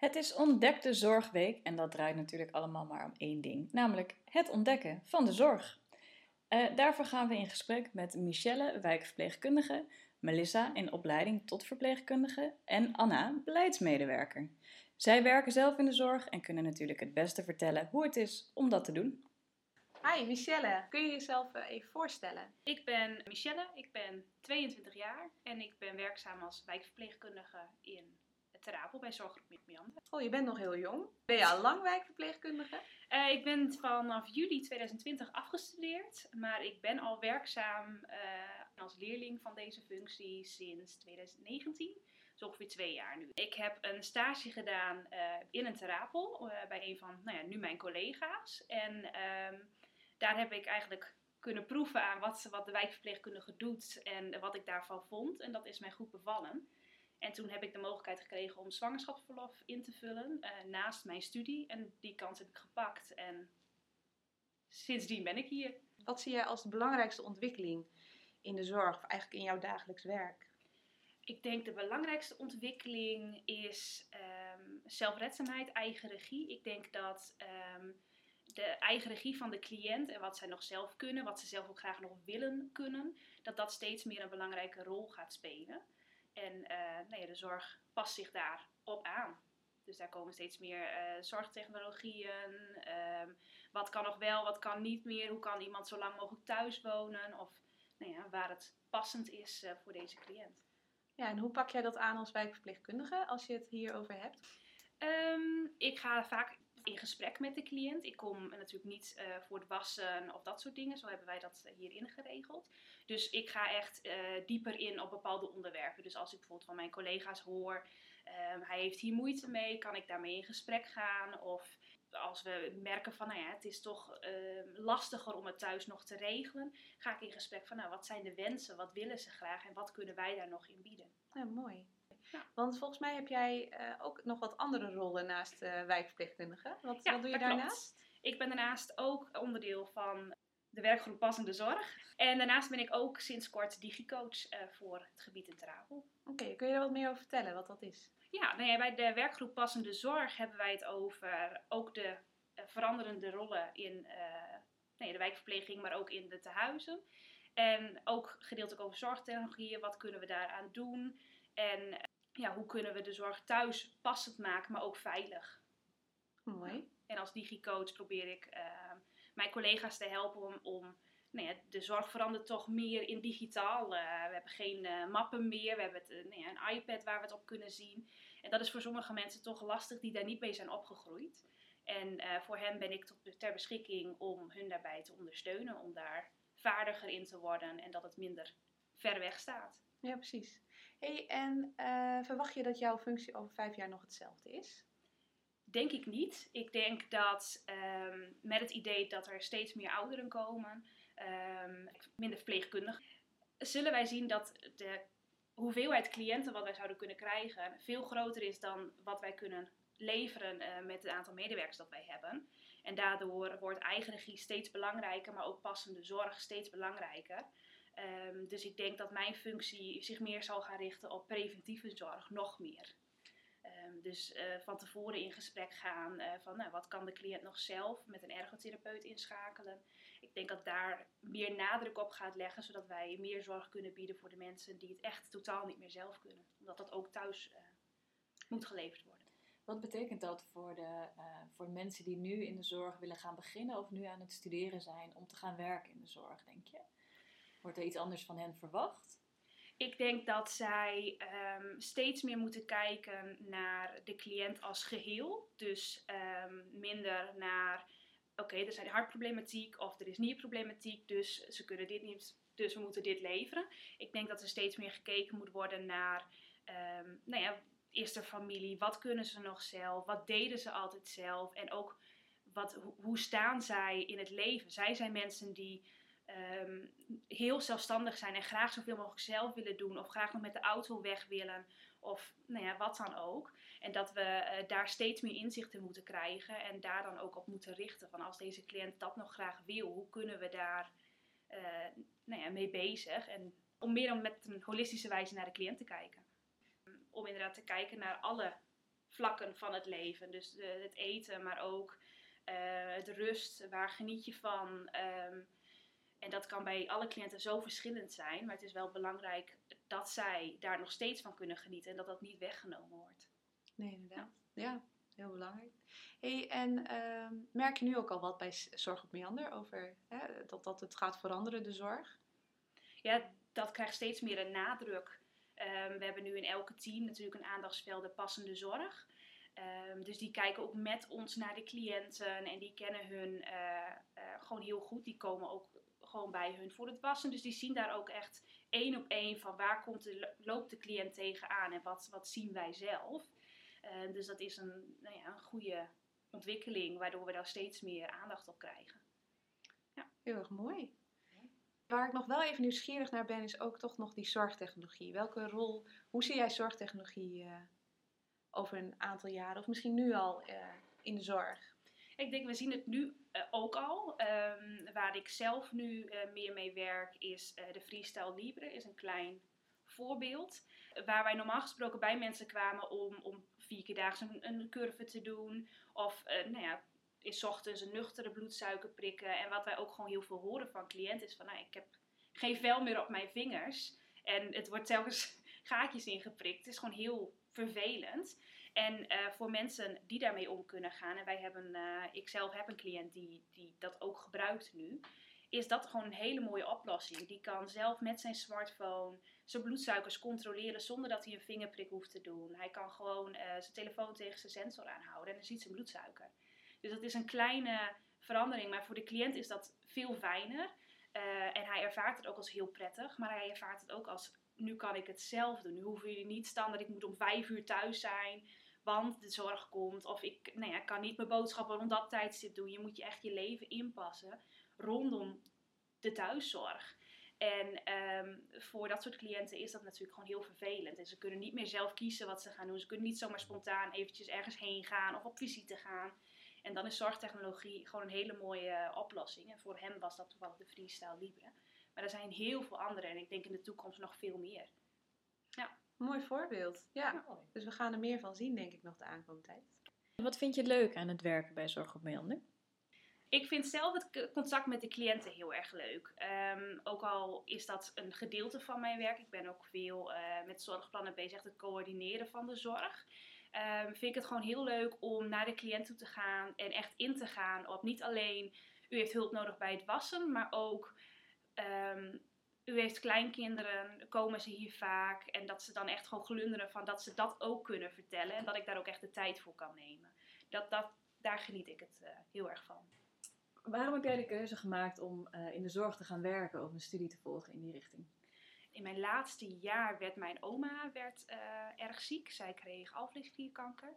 Het is Ontdekte Zorgweek en dat draait natuurlijk allemaal maar om één ding, namelijk het ontdekken van de zorg. Uh, daarvoor gaan we in gesprek met Michelle, wijkverpleegkundige, Melissa in opleiding tot verpleegkundige en Anna, beleidsmedewerker. Zij werken zelf in de zorg en kunnen natuurlijk het beste vertellen hoe het is om dat te doen. Hi Michelle, kun je jezelf eh, even voorstellen? Ik ben Michelle, ik ben 22 jaar en ik ben werkzaam als wijkverpleegkundige in Terapel bij Zorggroep Meander. Oh, je bent nog heel jong. Ben je al lang wijkverpleegkundige? Uh, ik ben vanaf juli 2020 afgestudeerd, maar ik ben al werkzaam uh, als leerling van deze functie sinds 2019. Dus ongeveer twee jaar nu. Ik heb een stage gedaan uh, in een terapel bij een van nou ja, nu mijn collega's. En ehm, daar heb ik eigenlijk kunnen proeven aan wat, wat de wijkverpleegkundige doet en wat ik daarvan vond. En dat is mij goed bevallen. En toen heb ik de mogelijkheid gekregen om zwangerschapsverlof in te vullen uh, naast mijn studie. En die kans heb ik gepakt. En sindsdien ben ik hier. Wat zie jij als de belangrijkste ontwikkeling in de zorg, of eigenlijk in jouw dagelijks werk? Ik denk de belangrijkste ontwikkeling is um, zelfredzaamheid, eigen regie. Ik denk dat um, de eigen regie van de cliënt en wat zij nog zelf kunnen, wat ze zelf ook graag nog willen kunnen, dat dat steeds meer een belangrijke rol gaat spelen. En uh, nou ja, de zorg past zich daarop aan. Dus daar komen steeds meer uh, zorgtechnologieën. Um, wat kan nog wel, wat kan niet meer? Hoe kan iemand zo lang mogelijk thuis wonen? Of nou ja, waar het passend is uh, voor deze cliënt. Ja, en hoe pak jij dat aan als wijkverpleegkundige als je het hierover hebt? Um, ik ga vaak in gesprek met de cliënt. Ik kom natuurlijk niet uh, voor het wassen of dat soort dingen. Zo hebben wij dat hierin geregeld. Dus ik ga echt uh, dieper in op bepaalde onderwerpen. Dus als ik bijvoorbeeld van mijn collega's hoor, um, hij heeft hier moeite mee, kan ik daarmee in gesprek gaan? Of als we merken van, nou ja, het is toch uh, lastiger om het thuis nog te regelen, ga ik in gesprek van, nou, wat zijn de wensen, wat willen ze graag en wat kunnen wij daar nog in bieden? Ja, mooi. Ja. Want volgens mij heb jij uh, ook nog wat andere rollen naast uh, wijkverpleegkundige. Wat, ja, wat doe je daarnaast? Klopt. Ik ben daarnaast ook onderdeel van de werkgroep Passende Zorg. En daarnaast ben ik ook sinds kort digicoach uh, voor het gebied in. Oké, okay, kun je daar wat meer over vertellen wat dat is? Ja, nou ja, bij de werkgroep Passende Zorg hebben wij het over ook de veranderende rollen in nee, de wijkverpleging, maar ook in de tehuizen. En ook gedeeltelijk over zorgtechnologieën, wat kunnen we daaraan doen? En ja, hoe kunnen we de zorg thuis passend maken, maar ook veilig. Mooi. En als digicoach probeer ik uh, mijn collega's te helpen om, om nou ja, de zorg verandert toch meer in digitaal. Uh, we hebben geen uh, mappen meer, we hebben het, nou ja, een iPad waar we het op kunnen zien. En dat is voor sommige mensen toch lastig die daar niet mee zijn opgegroeid. En voor hen ben ik tot, ter beschikking om hun daarbij te ondersteunen, om daar vaardiger in te worden en dat het minder ver weg staat. Ja, precies. Hey, en verwacht je dat jouw functie over vijf jaar nog hetzelfde is? Denk ik niet. Ik denk dat um, met het idee dat er steeds meer ouderen komen, um, minder verpleegkundigen, zullen wij zien dat de hoeveelheid cliënten wat wij zouden kunnen krijgen veel groter is dan wat wij kunnen leveren uh, met het aantal medewerkers dat wij hebben. En daardoor wordt eigen regie steeds belangrijker, maar ook passende zorg steeds belangrijker. Um, dus ik denk dat mijn functie zich meer zal gaan richten op preventieve zorg, nog meer. Um, dus uh, van tevoren in gesprek gaan uh, van nou, wat kan de cliënt nog zelf met een ergotherapeut inschakelen. Ik denk dat daar meer nadruk op gaat leggen, zodat wij meer zorg kunnen bieden voor de mensen die het echt totaal niet meer zelf kunnen. Omdat dat ook thuis uh, moet geleverd worden. Wat betekent dat voor de, voor mensen die nu in de zorg willen gaan beginnen of nu aan het studeren zijn om te gaan werken in de zorg, denk je? Wordt er iets anders van hen verwacht? Ik denk dat zij um, steeds meer moeten kijken naar de cliënt als geheel. Dus um, minder naar, oké, er zijn hartproblematiek of er is nierproblematiek, dus ze kunnen dit niet, dus we moeten dit leveren. Ik denk dat er steeds meer gekeken moet worden naar, um, nou ja, is er familie, wat kunnen ze nog zelf, wat deden ze altijd zelf en ook wat, hoe staan zij in het leven. Zij zijn mensen die um, heel zelfstandig zijn en graag zoveel mogelijk zelf willen doen, of graag nog met de auto weg willen, of nou ja, wat dan ook. En dat we uh, daar steeds meer inzicht in moeten krijgen en daar dan ook op moeten richten. Van als deze cliënt dat nog graag wil, hoe kunnen we daar uh, nou ja, mee bezig? En om meer om met een holistische wijze naar de cliënt te kijken. Om inderdaad te kijken naar alle vlakken van het leven. Dus de, het eten, maar ook uh, het rust, waar geniet je van. Ehm, en dat kan bij alle cliënten zo verschillend zijn, maar het is wel belangrijk dat zij daar nog steeds van kunnen genieten en dat dat niet weggenomen wordt. Nee, inderdaad. Ja, heel belangrijk. Hey, en ehm, merk je nu ook al wat bij Zorg op Meander over hè, dat, dat het gaat veranderen, de zorg? Ja, dat krijgt steeds meer een nadruk. Ehm, we hebben nu in elke team natuurlijk een aandachtsveld de passende zorg. Ehm, dus die kijken ook met ons naar de cliënten en die kennen hun uh, gewoon heel goed. Die komen ook gewoon bij hun voor het wassen. Dus die zien daar ook echt één op één van waar komt de, loopt de cliënt tegenaan en wat, wat zien wij zelf. Uh, dus dat is een, nou ja, een goede ontwikkeling waardoor we daar steeds meer aandacht op krijgen. Ja. Heel erg mooi. Waar ik nog wel even nieuwsgierig naar ben, is ook toch nog die zorgtechnologie. Welke rol, hoe zie jij zorgtechnologie uh, over een aantal jaren, of misschien nu al uh, in de zorg? Ik denk, we zien het nu uh, ook al. Um, waar ik zelf nu meer mee werk, is de Freestyle Libre, is een klein voorbeeld. Waar wij normaal gesproken bij mensen kwamen om, om vier keer daags een, een curve te doen. Of nou ja, is ochtends een nuchtere bloedsuiker prikken. En wat wij ook gewoon heel veel horen van cliënten is van, nou, ik heb geen vel meer op mijn vingers. En het wordt telkens gaatjes ingeprikt. Het is gewoon heel vervelend. En uh, voor mensen die daarmee om kunnen gaan, en wij hebben, uh, ik zelf heb een cliënt die, die dat ook gebruikt nu, is dat gewoon een hele mooie oplossing. Die kan zelf met zijn smartphone zijn bloedsuikers controleren zonder dat hij een vingerprik hoeft te doen. Hij kan gewoon uh, zijn telefoon tegen zijn sensor aanhouden en dan ziet zijn bloedsuiker. Dus dat is een kleine verandering, maar voor de cliënt is dat veel fijner. En hij ervaart het ook als heel prettig, maar hij ervaart het ook als nu kan ik het zelf doen. Nu hoeven jullie niet standaard, ik moet om vijf uur thuis zijn, want de zorg komt. Of ik nou ja, kan niet mijn boodschappen rond dat tijdstip doen. Je moet je echt je leven inpassen rondom de thuiszorg. En um, voor dat soort cliënten is dat natuurlijk gewoon heel vervelend. En ze kunnen niet meer zelf kiezen wat ze gaan doen. Ze kunnen niet zomaar spontaan eventjes ergens heen gaan of op visite gaan. En dan is zorgtechnologie gewoon een hele mooie oplossing. En voor hem was dat toevallig de Freestyle Libre. Maar er zijn heel veel andere en ik denk in de toekomst nog veel meer. Ja, mooi voorbeeld. Ja, dus we gaan er meer van zien, denk ik, nog de aankomende tijd. Wat vind je leuk aan het werken bij Zorg op Meander? Ik vind zelf het contact met de cliënten heel erg leuk. Um, ook al is dat een gedeelte van mijn werk. Ik ben ook veel uh, met zorgplannen bezig, het coördineren van de zorg. Um, vind ik het gewoon heel leuk om naar de cliënt toe te gaan en echt in te gaan op niet alleen u heeft hulp nodig bij het wassen, maar ook um, u heeft kleinkinderen, komen ze hier vaak en dat ze dan echt gewoon glunderen van dat ze dat ook kunnen vertellen en dat ik daar ook echt de tijd voor kan nemen. Dat, dat, daar geniet ik het uh, heel erg van. Waarom heb jij de keuze gemaakt om uh, in de zorg te gaan werken of een studie te volgen in die richting? In mijn laatste jaar werd mijn oma werd, uh, erg ziek. Zij kreeg alvleesklierkanker.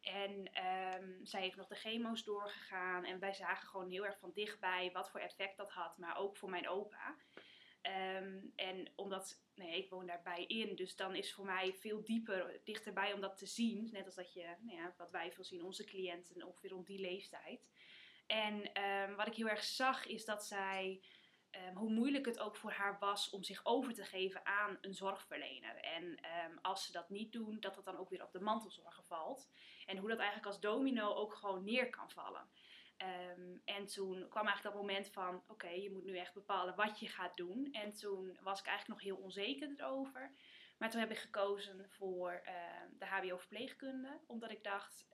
En um, zij heeft nog de chemo's doorgegaan. En wij zagen gewoon heel erg van dichtbij wat voor effect dat had. Maar ook voor mijn opa. Um, en omdat, nee, ik woon daarbij in. Dus dan is voor mij veel dieper, dichterbij om dat te zien. Net als dat je, nou ja, wat wij veel zien, onze cliënten ongeveer rond die leeftijd. En um, wat ik heel erg zag is dat zij um, hoe moeilijk het ook voor haar was om zich over te geven aan een zorgverlener. En als ze dat niet doen, dat het dan ook weer op de mantelzorger valt. En hoe dat eigenlijk als domino ook gewoon neer kan vallen. Um, en toen kwam eigenlijk dat moment van: oké, je moet nu echt bepalen wat je gaat doen. En toen was ik eigenlijk nog heel onzeker erover. Maar toen heb ik gekozen voor de HBO-verpleegkunde, omdat ik dacht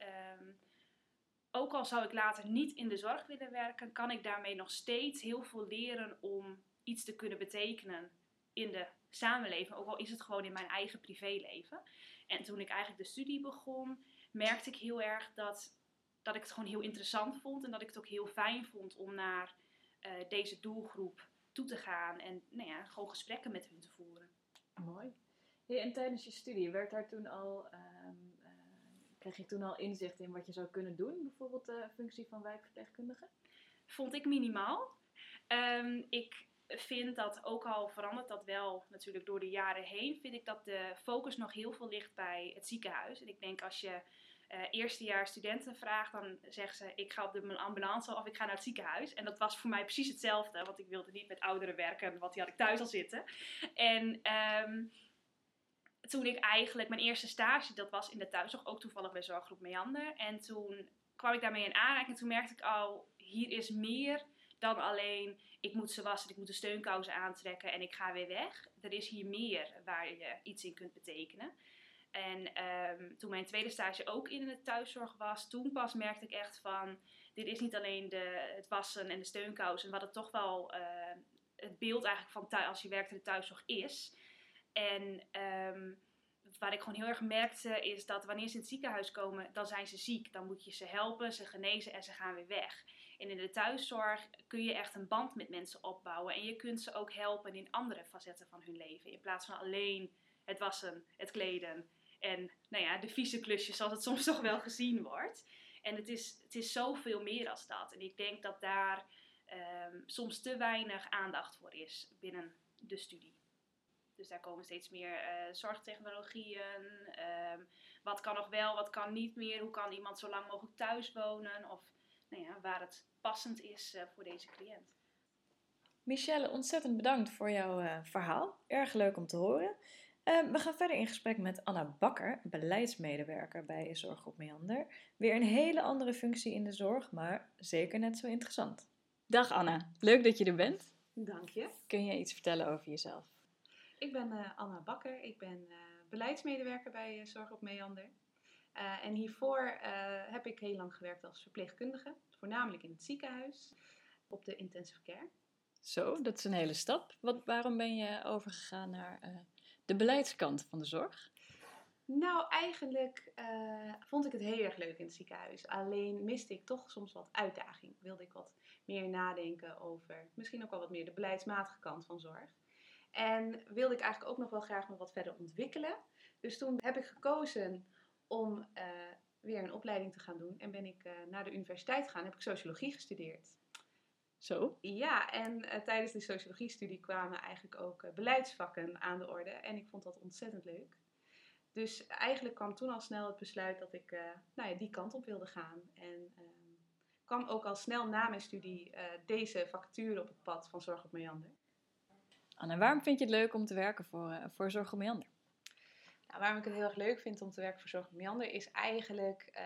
ook al zou ik later niet in de zorg willen werken, kan ik daarmee nog steeds heel veel leren om iets te kunnen betekenen in de samenleving. Ook al is het gewoon in mijn eigen privéleven. En toen ik eigenlijk de studie begon, merkte ik heel erg dat, dat ik het gewoon heel interessant vond. En dat ik het ook heel fijn vond om naar uh, deze doelgroep toe te gaan. En nou ja, gewoon gesprekken met hun te voeren. Mooi. Hey, en tijdens je studie, werd daar toen al um, Krijg je toen al inzicht in wat je zou kunnen doen, bijvoorbeeld de functie van wijkverpleegkundige? Vond ik minimaal. Um, ik vind dat ook al verandert dat wel natuurlijk door de jaren heen, vind ik dat de focus nog heel veel ligt bij het ziekenhuis. En ik denk als je uh, eerstejaars studenten vraagt, dan zeggen ze ik ga op de ambulance of ik ga naar het ziekenhuis. En dat was voor mij precies hetzelfde, want ik wilde niet met ouderen werken, want die had ik thuis al zitten. En um, toen ik eigenlijk mijn eerste stage, dat was in de thuiszorg, ook toevallig bij zorggroep Meander. En toen kwam ik daarmee in aanraking en toen merkte ik al, hier is meer dan alleen ik moet ze wassen, ik moet de steunkousen aantrekken en ik ga weer weg. Er is hier meer waar je iets in kunt betekenen. En ehm, toen mijn tweede stage ook in de thuiszorg was, toen pas merkte ik echt van, dit is niet alleen de, het wassen en de steunkousen, wat het toch wel uh, het beeld eigenlijk van thuis, als je werkt in de thuiszorg is. En um, waar ik gewoon heel erg merkte is dat wanneer ze in het ziekenhuis komen, dan zijn ze ziek. Dan moet je ze helpen, ze genezen en ze gaan weer weg. En in de thuiszorg kun je echt een band met mensen opbouwen. En je kunt ze ook helpen in andere facetten van hun leven. In plaats van alleen het wassen, het kleden en nou ja, de vieze klusjes zoals het soms toch wel gezien wordt. En het is, het is zoveel meer als dat. En ik denk dat daar um, soms te weinig aandacht voor is binnen de studie. Dus daar komen steeds meer uh, zorgtechnologieën. Um, wat kan nog wel, wat kan niet meer? Hoe kan iemand zo lang mogelijk thuis wonen? Of nou ja, waar het passend is uh, voor deze cliënt. Michelle, ontzettend bedankt voor jouw uh, verhaal. Erg leuk om te horen. Uh, we gaan verder in gesprek met Anna Bakker, beleidsmedewerker bij Zorggroep Meander. Weer een hele andere functie in de zorg, maar zeker net zo interessant. Dag Anna, leuk dat je er bent. Dank je. Kun je iets vertellen over jezelf? Ik ben uh, Anna Bakker, ik ben uh, beleidsmedewerker bij uh, Zorg op Meander. en hiervoor heb ik heel lang gewerkt als verpleegkundige, voornamelijk in het ziekenhuis, op de intensive care. Zo, dat is een hele stap. Wat, waarom ben je overgegaan naar de beleidskant van de zorg? Nou, eigenlijk vond ik het heel erg leuk in het ziekenhuis. Alleen miste ik toch soms wat uitdaging. Wilde ik wat meer nadenken over misschien ook wel wat meer de beleidsmatige kant van zorg. En wilde ik eigenlijk ook nog wel graag nog wat verder ontwikkelen. Dus toen heb ik gekozen om uh, weer een opleiding te gaan doen. En ben ik uh, naar de universiteit gegaan. Heb ik sociologie gestudeerd. Zo? Ja, en uh, tijdens de sociologiestudie kwamen eigenlijk ook beleidsvakken aan de orde. En ik vond dat ontzettend leuk. Dus eigenlijk kwam toen al snel het besluit dat ik nou ja, die kant op wilde gaan. En ehm, kwam ook al snel na mijn studie deze vacature op het pad van Zorg op Meander. Anne, waarom vind je het leuk om te werken voor, uh, voor Zorg Meander? Nou, waarom ik het heel erg leuk vind om te werken voor Zorg Meander is eigenlijk uh,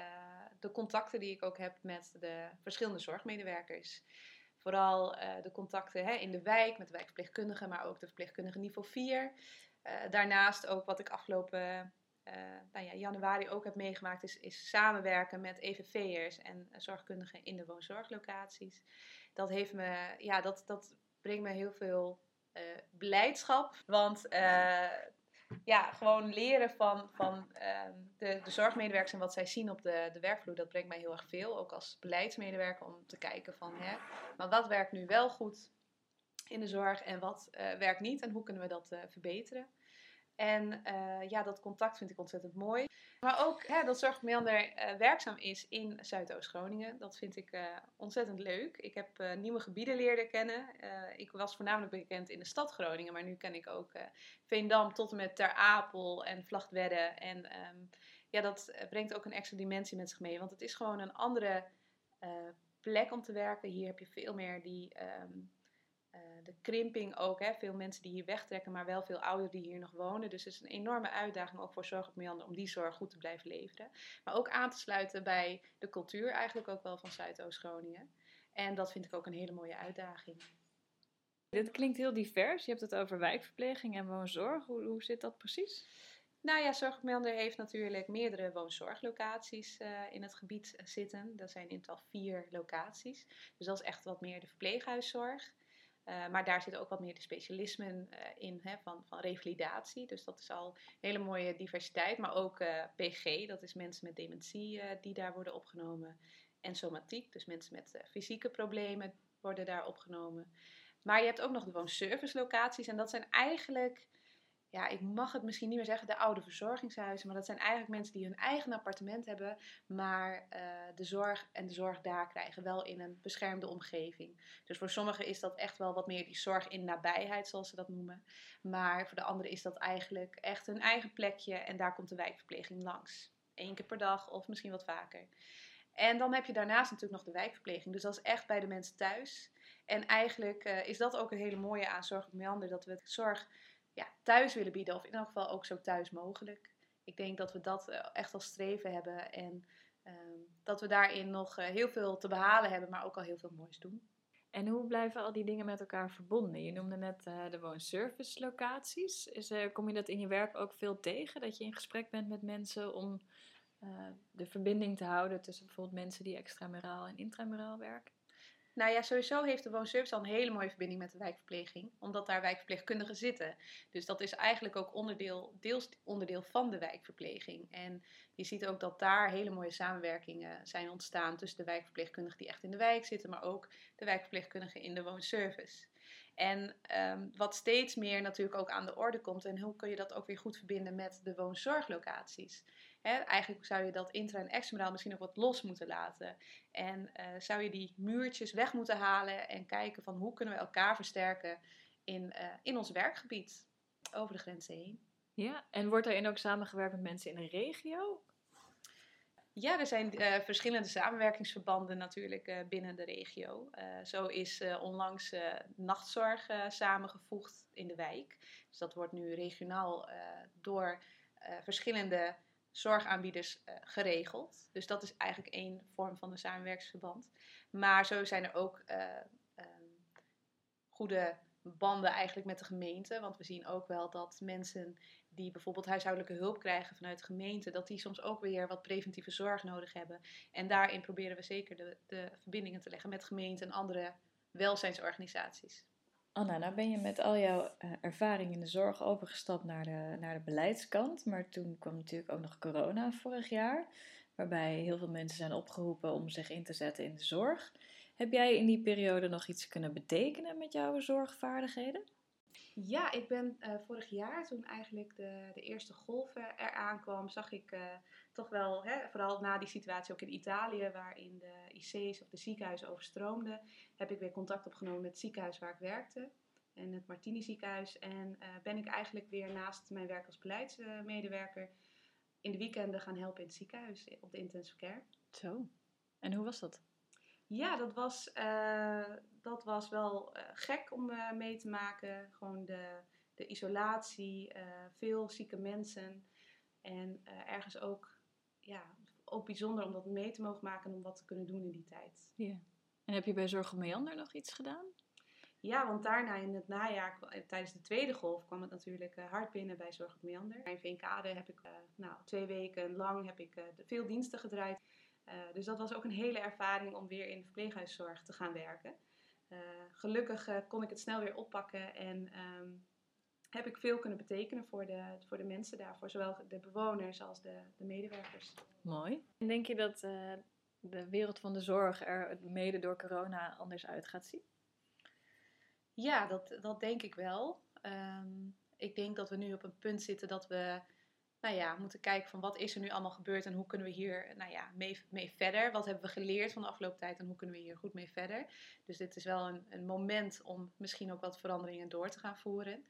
de contacten die ik ook heb met de verschillende zorgmedewerkers. Vooral uh, de contacten hè, in de wijk met de wijkverpleegkundigen, maar ook de verpleegkundige niveau 4. daarnaast ook wat ik afgelopen nou ja, januari ook heb meegemaakt, is, is samenwerken met EVV'ers en zorgkundigen in de woonzorglocaties. Dat, heeft me, ja, dat, dat brengt me heel veel beleidschap. Want ja, gewoon leren van, van uh, de, de zorgmedewerkers en wat zij zien op de, de werkvloer, dat brengt mij heel erg veel. Ook als beleidsmedewerker om te kijken van, hè, maar wat werkt nu wel goed in de zorg en wat uh, werkt niet en hoe kunnen we dat verbeteren. En ja, dat contact vind ik ontzettend mooi. Maar ook hè, dat Zorgmeander uh, werkzaam is in Zuidoost-Groningen. Dat vind ik uh, ontzettend leuk. Ik heb nieuwe gebieden leren kennen. ik was voornamelijk bekend in de stad Groningen. Maar nu ken ik ook Veendam tot en met Ter Apel en Vlachtwedde. En um, ja, dat brengt ook een extra dimensie met zich mee. Want het is gewoon een andere plek om te werken. Hier heb je veel meer die... Uh, de krimping ook. Hè? Veel mensen die hier wegtrekken, maar wel veel ouderen die hier nog wonen. Dus het is een enorme uitdaging ook voor Zorg op Meander om die zorg goed te blijven leveren. Maar ook aan te sluiten bij de cultuur eigenlijk ook wel van Zuidoost-Groningen. En dat vind ik ook een hele mooie uitdaging. Dit klinkt heel divers. Je hebt het over wijkverpleging en woonzorg. Hoe, hoe zit dat precies? Nou ja, Zorg op Meander heeft natuurlijk meerdere woonzorglocaties uh, in het gebied zitten. Dat zijn in totaal vier locaties. Dus dat is echt wat meer de verpleeghuiszorg. Uh, maar daar zitten ook wat meer de specialismen uh, in hè, van, van revalidatie. Dus dat is al een hele mooie diversiteit. Maar ook eh, PG, dat is mensen met dementie die daar worden opgenomen. En somatiek, dus mensen met fysieke problemen worden daar opgenomen. Maar je hebt ook nog de woonservice locaties. En dat zijn eigenlijk ja, ik mag het misschien niet meer zeggen, de oude verzorgingshuizen. Maar dat zijn eigenlijk mensen die hun eigen appartement hebben, maar uh, de zorg en de zorg daar krijgen. Wel in een beschermde omgeving. Dus voor sommigen is dat echt wel wat meer die zorg in nabijheid, zoals ze dat noemen. Maar voor de anderen is dat eigenlijk echt hun eigen plekje en daar komt de wijkverpleging langs. Eén keer per dag of misschien wat vaker. En dan heb je daarnaast natuurlijk nog de wijkverpleging. Dus dat is echt bij de mensen thuis. En eigenlijk uh, is dat ook een hele mooie aan Zorg op Meander, dat we het zorg ja, thuis willen bieden, of in elk geval ook zo thuis mogelijk. Ik denk dat we dat eh, echt als streven hebben en ehm, dat we daarin nog eh, heel veel te behalen hebben, maar ook al heel veel moois doen. En hoe blijven al die dingen met elkaar verbonden? Je noemde net uh, de woonservice locaties. Is, kom je dat in je werk ook veel tegen? Dat je in gesprek bent met mensen om de verbinding te houden tussen bijvoorbeeld mensen die extramuraal en intramuraal werken? Nou ja, sowieso heeft de woonservice al een hele mooie verbinding met de wijkverpleging, omdat daar wijkverpleegkundigen zitten. Dus dat is eigenlijk ook onderdeel, deels onderdeel van de wijkverpleging. En je ziet ook dat daar hele mooie samenwerkingen zijn ontstaan tussen de wijkverpleegkundigen die echt in de wijk zitten, maar ook de wijkverpleegkundigen in de woonservice. En um, wat steeds meer natuurlijk ook aan de orde komt, en hoe kun je dat ook weer goed verbinden met de woonzorglocaties? He, eigenlijk zou je dat intra- en extramodaal misschien ook wat los moeten laten. En uh, zou je die muurtjes weg moeten halen en kijken van hoe kunnen we elkaar versterken in, uh, in ons werkgebied over de grenzen heen. Ja, en wordt daarin ook samengewerkt met mensen in de regio? Ja, er zijn uh, verschillende samenwerkingsverbanden natuurlijk uh, binnen de regio. Uh, zo is onlangs nachtzorg samengevoegd in de wijk. Dus dat wordt nu regionaal door verschillende zorgaanbieders geregeld. Dus dat is eigenlijk één vorm van een samenwerkingsverband. Maar zo zijn er ook um, goede banden eigenlijk met de gemeente. Want we zien ook wel dat mensen die bijvoorbeeld huishoudelijke hulp krijgen vanuit de gemeente, dat die soms ook weer wat preventieve zorg nodig hebben. En daarin proberen we zeker de, de verbindingen te leggen met gemeenten en andere welzijnsorganisaties. Anna, nou ben je met al jouw uh, ervaring in de zorg overgestapt naar de, naar de beleidskant. Maar toen kwam natuurlijk ook nog corona vorig jaar, waarbij heel veel mensen zijn opgeroepen om zich in te zetten in de zorg. Heb jij in die periode nog iets kunnen betekenen met jouw zorgvaardigheden? Ja, ik ben uh, vorig jaar, toen eigenlijk de, de eerste golf eraan kwam, zag ik uh, toch wel, hè, vooral na die situatie ook in Italië, waarin de IC's of de ziekenhuizen overstroomden, heb ik weer contact opgenomen met het ziekenhuis waar ik werkte, en het Martini ziekenhuis. En uh, ben ik eigenlijk weer naast mijn werk als beleidsmedewerker in de weekenden gaan helpen in het ziekenhuis, op de intensive care. Zo, en hoe was dat? Ja, dat was, uh, dat was wel uh, gek om uh, mee te maken. Gewoon de, de isolatie, veel zieke mensen. En ergens ook, ja, ook bijzonder om dat mee te mogen maken en om wat te kunnen doen in die tijd. Ja. En heb je bij Zorg op Meander nog iets gedaan? Ja, want daarna in het najaar, tijdens de tweede golf, kwam het natuurlijk hard binnen bij Zorg op Meander. In Veenkade heb ik nou, twee weken lang heb ik, veel diensten gedraaid. Uh, dus dat was ook een hele ervaring om weer in de verpleeghuiszorg te gaan werken. Uh, gelukkig uh, kon ik het snel weer oppakken en um, heb ik veel kunnen betekenen voor de, voor de mensen daar, voor zowel de bewoners als de, de medewerkers. Mooi. En denk je dat de wereld van de zorg er mede door corona anders uit gaat zien? Ja, dat, dat denk ik wel. Um, ik denk dat we nu op een punt zitten dat we nou ja, moeten kijken van wat is er nu allemaal gebeurd en hoe kunnen we hier nou ja, mee, mee verder. Wat hebben we geleerd van de afgelopen tijd en hoe kunnen we hier goed mee verder. Dus dit is wel een, een moment om misschien ook wat veranderingen door te gaan voeren.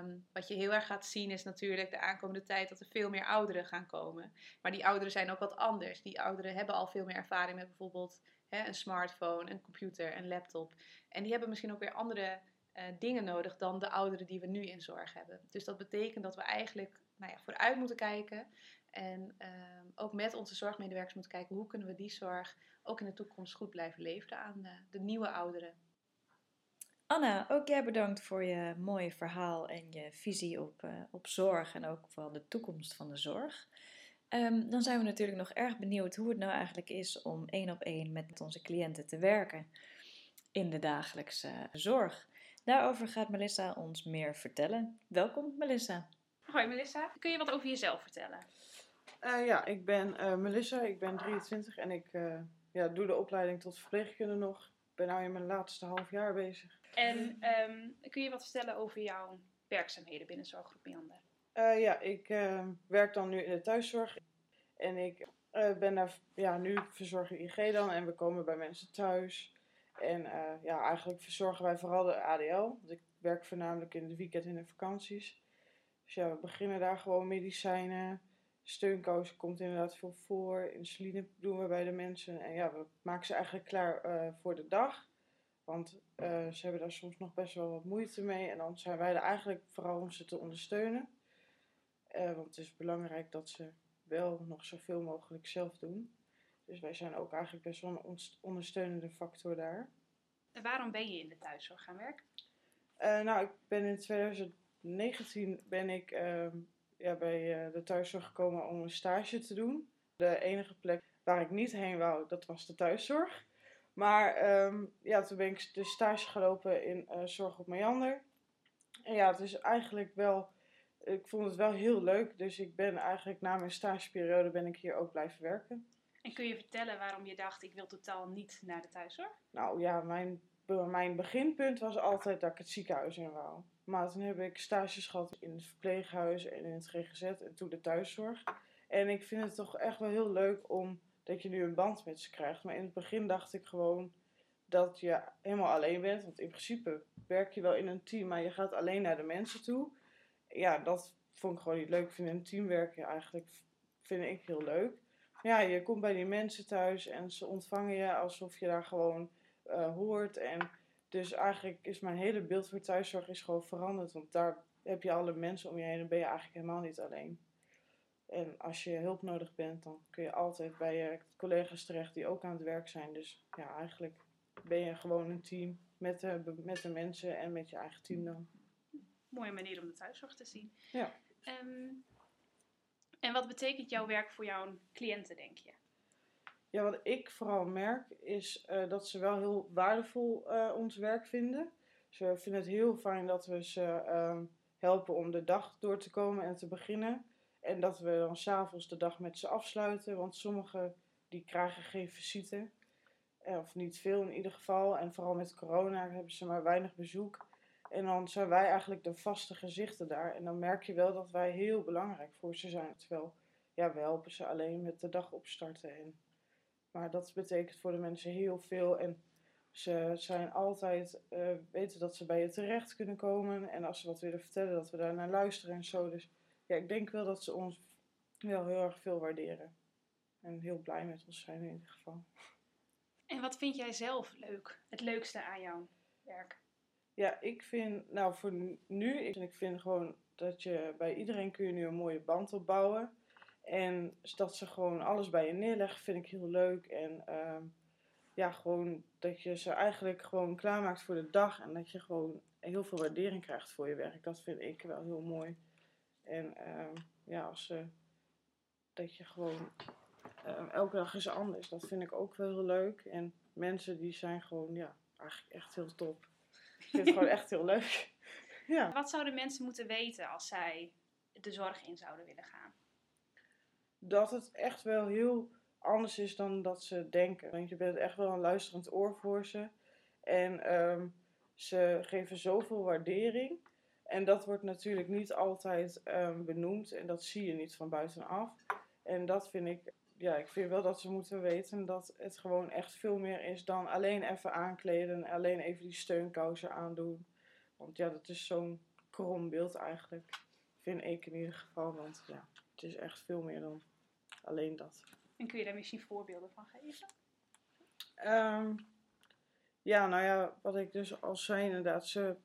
Um, wat je heel erg gaat zien is natuurlijk de aankomende tijd dat er veel meer ouderen gaan komen. Maar die ouderen zijn ook wat anders. Die ouderen hebben al veel meer ervaring met bijvoorbeeld hè, een smartphone, een computer, een laptop. En die hebben misschien ook weer andere uh, dingen nodig dan de ouderen die we nu in zorg hebben. Dus dat betekent dat we eigenlijk nou ja, vooruit moeten kijken. En uh, ook met onze zorgmedewerkers moeten kijken hoe kunnen we die zorg ook in de toekomst goed blijven leveren aan uh, de nieuwe ouderen. Anna, ook jij bedankt voor je mooie verhaal en je visie op, uh, op zorg en ook vooral de toekomst van de zorg. Um, dan zijn we natuurlijk nog erg benieuwd hoe het nou eigenlijk is om één op één met onze cliënten te werken in de dagelijkse zorg. Daarover gaat Melissa ons meer vertellen. Welkom, Melissa. Hoi Melissa, kun je wat over jezelf vertellen? Uh, ja, ik ben uh, Melissa, ik ben 23 en ik uh, ja, doe de opleiding tot verpleegkundige nog. Ik ben nu in mijn laatste half jaar bezig. En um, kun je wat vertellen over jouw werkzaamheden binnen Zorggroep Meander? ja, ik werk dan nu in de thuiszorg en ik ben daar ja, nu verzorger IG dan en we komen bij mensen thuis. En ja, eigenlijk verzorgen wij vooral de ADL, want ik werk voornamelijk in de weekend en de vakanties. Dus ja, we beginnen daar gewoon medicijnen. Steunkousen komt inderdaad veel voor. Insuline doen we bij de mensen. En ja, we maken ze eigenlijk klaar uh, voor de dag. Want eh, ze hebben daar soms nog best wel wat moeite mee. En dan zijn wij er eigenlijk vooral om ze te ondersteunen. Eh, want het is belangrijk dat ze wel nog zoveel mogelijk zelf doen. Dus wij zijn ook eigenlijk best wel een ondersteunende factor daar. En waarom ben je in de thuiszorg gaan werken? Nou, ik ben in 2019 ben ik ehm, ja, bij de thuiszorg gekomen om een stage te doen. De enige plek waar ik niet heen wou, dat was de thuiszorg. Maar ehm, ja, toen ben ik de stage gelopen in uh, Zorg op Meander. En ja, het is eigenlijk wel, ik vond het wel heel leuk. Dus ik ben eigenlijk na mijn stageperiode ben ik hier ook blijven werken. En kun je vertellen waarom je dacht, ik wil totaal niet naar de thuiszorg? Nou ja, mijn, mijn beginpunt was altijd dat ik het ziekenhuis in wou. Maar toen heb ik stages gehad in het verpleeghuis en in het GGZ en toen de thuiszorg. En ik vind het toch echt wel heel leuk om dat je nu een band met ze krijgt. Maar in het begin dacht ik gewoon dat je helemaal alleen bent. Want in principe werk je wel in een team, maar je gaat alleen naar de mensen toe. Ja, dat vond ik gewoon niet leuk. Ik vind een team eigenlijk vind ik heel leuk. Ja, je komt bij die mensen thuis en ze ontvangen je alsof je daar gewoon uh, hoort. En dus eigenlijk is mijn hele beeld voor thuiszorg is gewoon veranderd. Want daar heb je alle mensen om je heen en ben je eigenlijk helemaal niet alleen. En als je hulp nodig bent, dan kun je altijd bij je collega's terecht die ook aan het werk zijn. Dus ja, eigenlijk ben je gewoon een team met de, met de mensen en met je eigen team dan. Mooie manier om de thuiszorg te zien. Ja. Ehm, en wat betekent jouw werk voor jouw cliënten, denk je? Ja, wat ik vooral merk is uh, dat ze wel heel waardevol uh, ons werk vinden. Ze vinden het heel fijn dat we ze uh, helpen om de dag door te komen en te beginnen. En dat we dan s'avonds de dag met ze afsluiten. Want sommigen die krijgen geen visite. Eh, of niet veel in ieder geval. En vooral met corona hebben ze maar weinig bezoek. En dan zijn wij eigenlijk de vaste gezichten daar. En dan merk je wel dat wij heel belangrijk voor ze zijn. Terwijl, ja, we helpen ze alleen met de dag opstarten. En, maar dat betekent voor de mensen heel veel. En ze zijn altijd, uh, weten dat ze bij je terecht kunnen komen. En als ze wat willen vertellen, dat we daar naar luisteren en zo. Dus ja, ik denk wel dat ze ons wel heel erg veel waarderen. En heel blij met ons zijn in ieder geval. En wat vind jij zelf leuk? Het leukste aan jouw werk? Ja, ik vind, nou voor nu, ik vind gewoon dat je bij iedereen kun je nu een mooie band opbouwen. En dat ze gewoon alles bij je neerleggen, vind ik heel leuk. En uh, ja, gewoon dat je ze eigenlijk gewoon klaarmaakt voor de dag. En dat je gewoon heel veel waardering krijgt voor je werk. Dat vind ik wel heel mooi. En uh, ja, als, uh, dat je gewoon uh, elke dag is anders. Dat vind ik ook wel heel leuk. En mensen die zijn gewoon, ja, eigenlijk echt heel top. Ik vind het gewoon echt heel leuk. ja. Wat zouden mensen moeten weten als zij de zorg in zouden willen gaan? Dat het echt wel heel anders is dan dat ze denken. Want je bent echt wel een luisterend oor voor ze. En um, ze geven zoveel waardering. En dat wordt natuurlijk niet altijd um, benoemd en dat zie je niet van buitenaf. En dat vind ik, ja, ik vind wel dat ze moeten weten dat het gewoon echt veel meer is dan alleen even aankleden, alleen even die steunkousen aandoen. Want ja, dat is zo'n krom beeld eigenlijk, vind ik in ieder geval. Want ja, het is echt veel meer dan alleen dat. En kun je daar misschien voorbeelden van geven? Um, ja, nou ja, wat ik dus al zei inderdaad, ze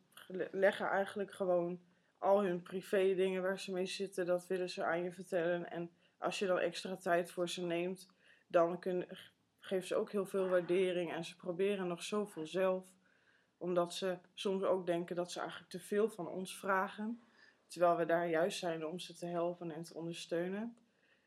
leggen eigenlijk gewoon al hun privé dingen waar ze mee zitten, dat willen ze aan je vertellen. En als je dan extra tijd voor ze neemt, dan kun, geven ze ook heel veel waardering en ze proberen nog zoveel zelf. Omdat ze soms ook denken dat ze eigenlijk te veel van ons vragen. Terwijl we daar juist zijn om ze te helpen en te ondersteunen.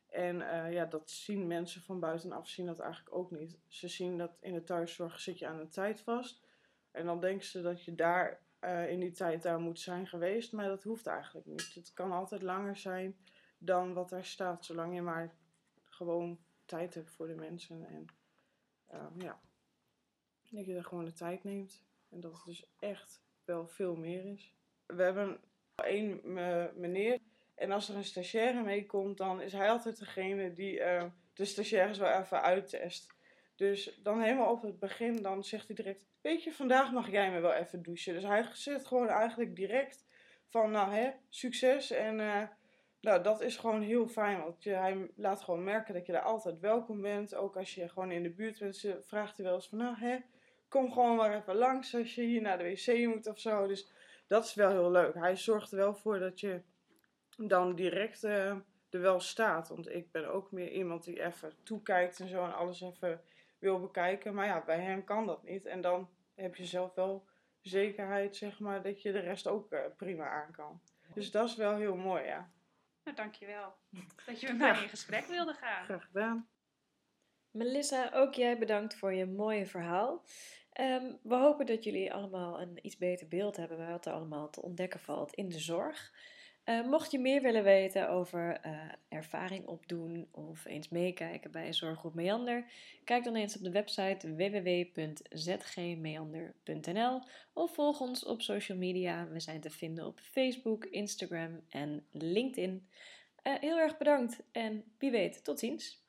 En uh, ja, dat zien mensen van buitenaf zien dat eigenlijk ook niet. Ze zien dat in de thuiszorg zit je aan een tijd vast. En dan denken ze dat je daar uh, in die tijd daar moet zijn geweest. Maar dat hoeft eigenlijk niet. Het kan altijd langer zijn dan wat er staat. Zolang je maar gewoon tijd hebt voor de mensen. En uh, ja, dat je er gewoon de tijd neemt. En dat het dus echt wel veel meer is. We hebben één meneer en als er een stagiaire meekomt, dan is hij altijd degene die uh, de stagiaires wel even uittest. Dus dan helemaal op het begin, dan zegt hij direct: Weet je, vandaag mag jij me wel even douchen. Dus hij zit gewoon eigenlijk direct van: Nou hè, succes. En uh, nou, dat is gewoon heel fijn. Want je, hij laat gewoon merken dat je daar altijd welkom bent. Ook als je gewoon in de buurt bent, vraagt hij wel eens van: Nou hè, kom gewoon maar even langs als je hier naar de wc moet of zo. Dus dat is wel heel leuk. Hij zorgt er wel voor dat je dan direct eh, er wel staat. Want ik ben ook meer iemand die even toekijkt en zo en alles even wil bekijken. Maar ja, bij hem kan dat niet. En dan heb je zelf wel zekerheid, zeg maar, dat je de rest ook eh, prima aan kan. Dus dat is wel heel mooi, ja. Nou, dankjewel dat je met mij in gesprek wilde gaan. Graag gedaan. Melissa, ook jij bedankt voor je mooie verhaal. Ehm, we hopen dat jullie allemaal een iets beter beeld hebben bij wat er allemaal te ontdekken valt in de zorg. Uh, mocht je meer willen weten over uh, ervaring opdoen of eens meekijken bij Zorggroep Meander, kijk dan eens op de website www.zgmeander.nl of volg ons op social media. We zijn te vinden op Facebook, Instagram en LinkedIn. Uh, heel erg bedankt en wie weet, tot ziens!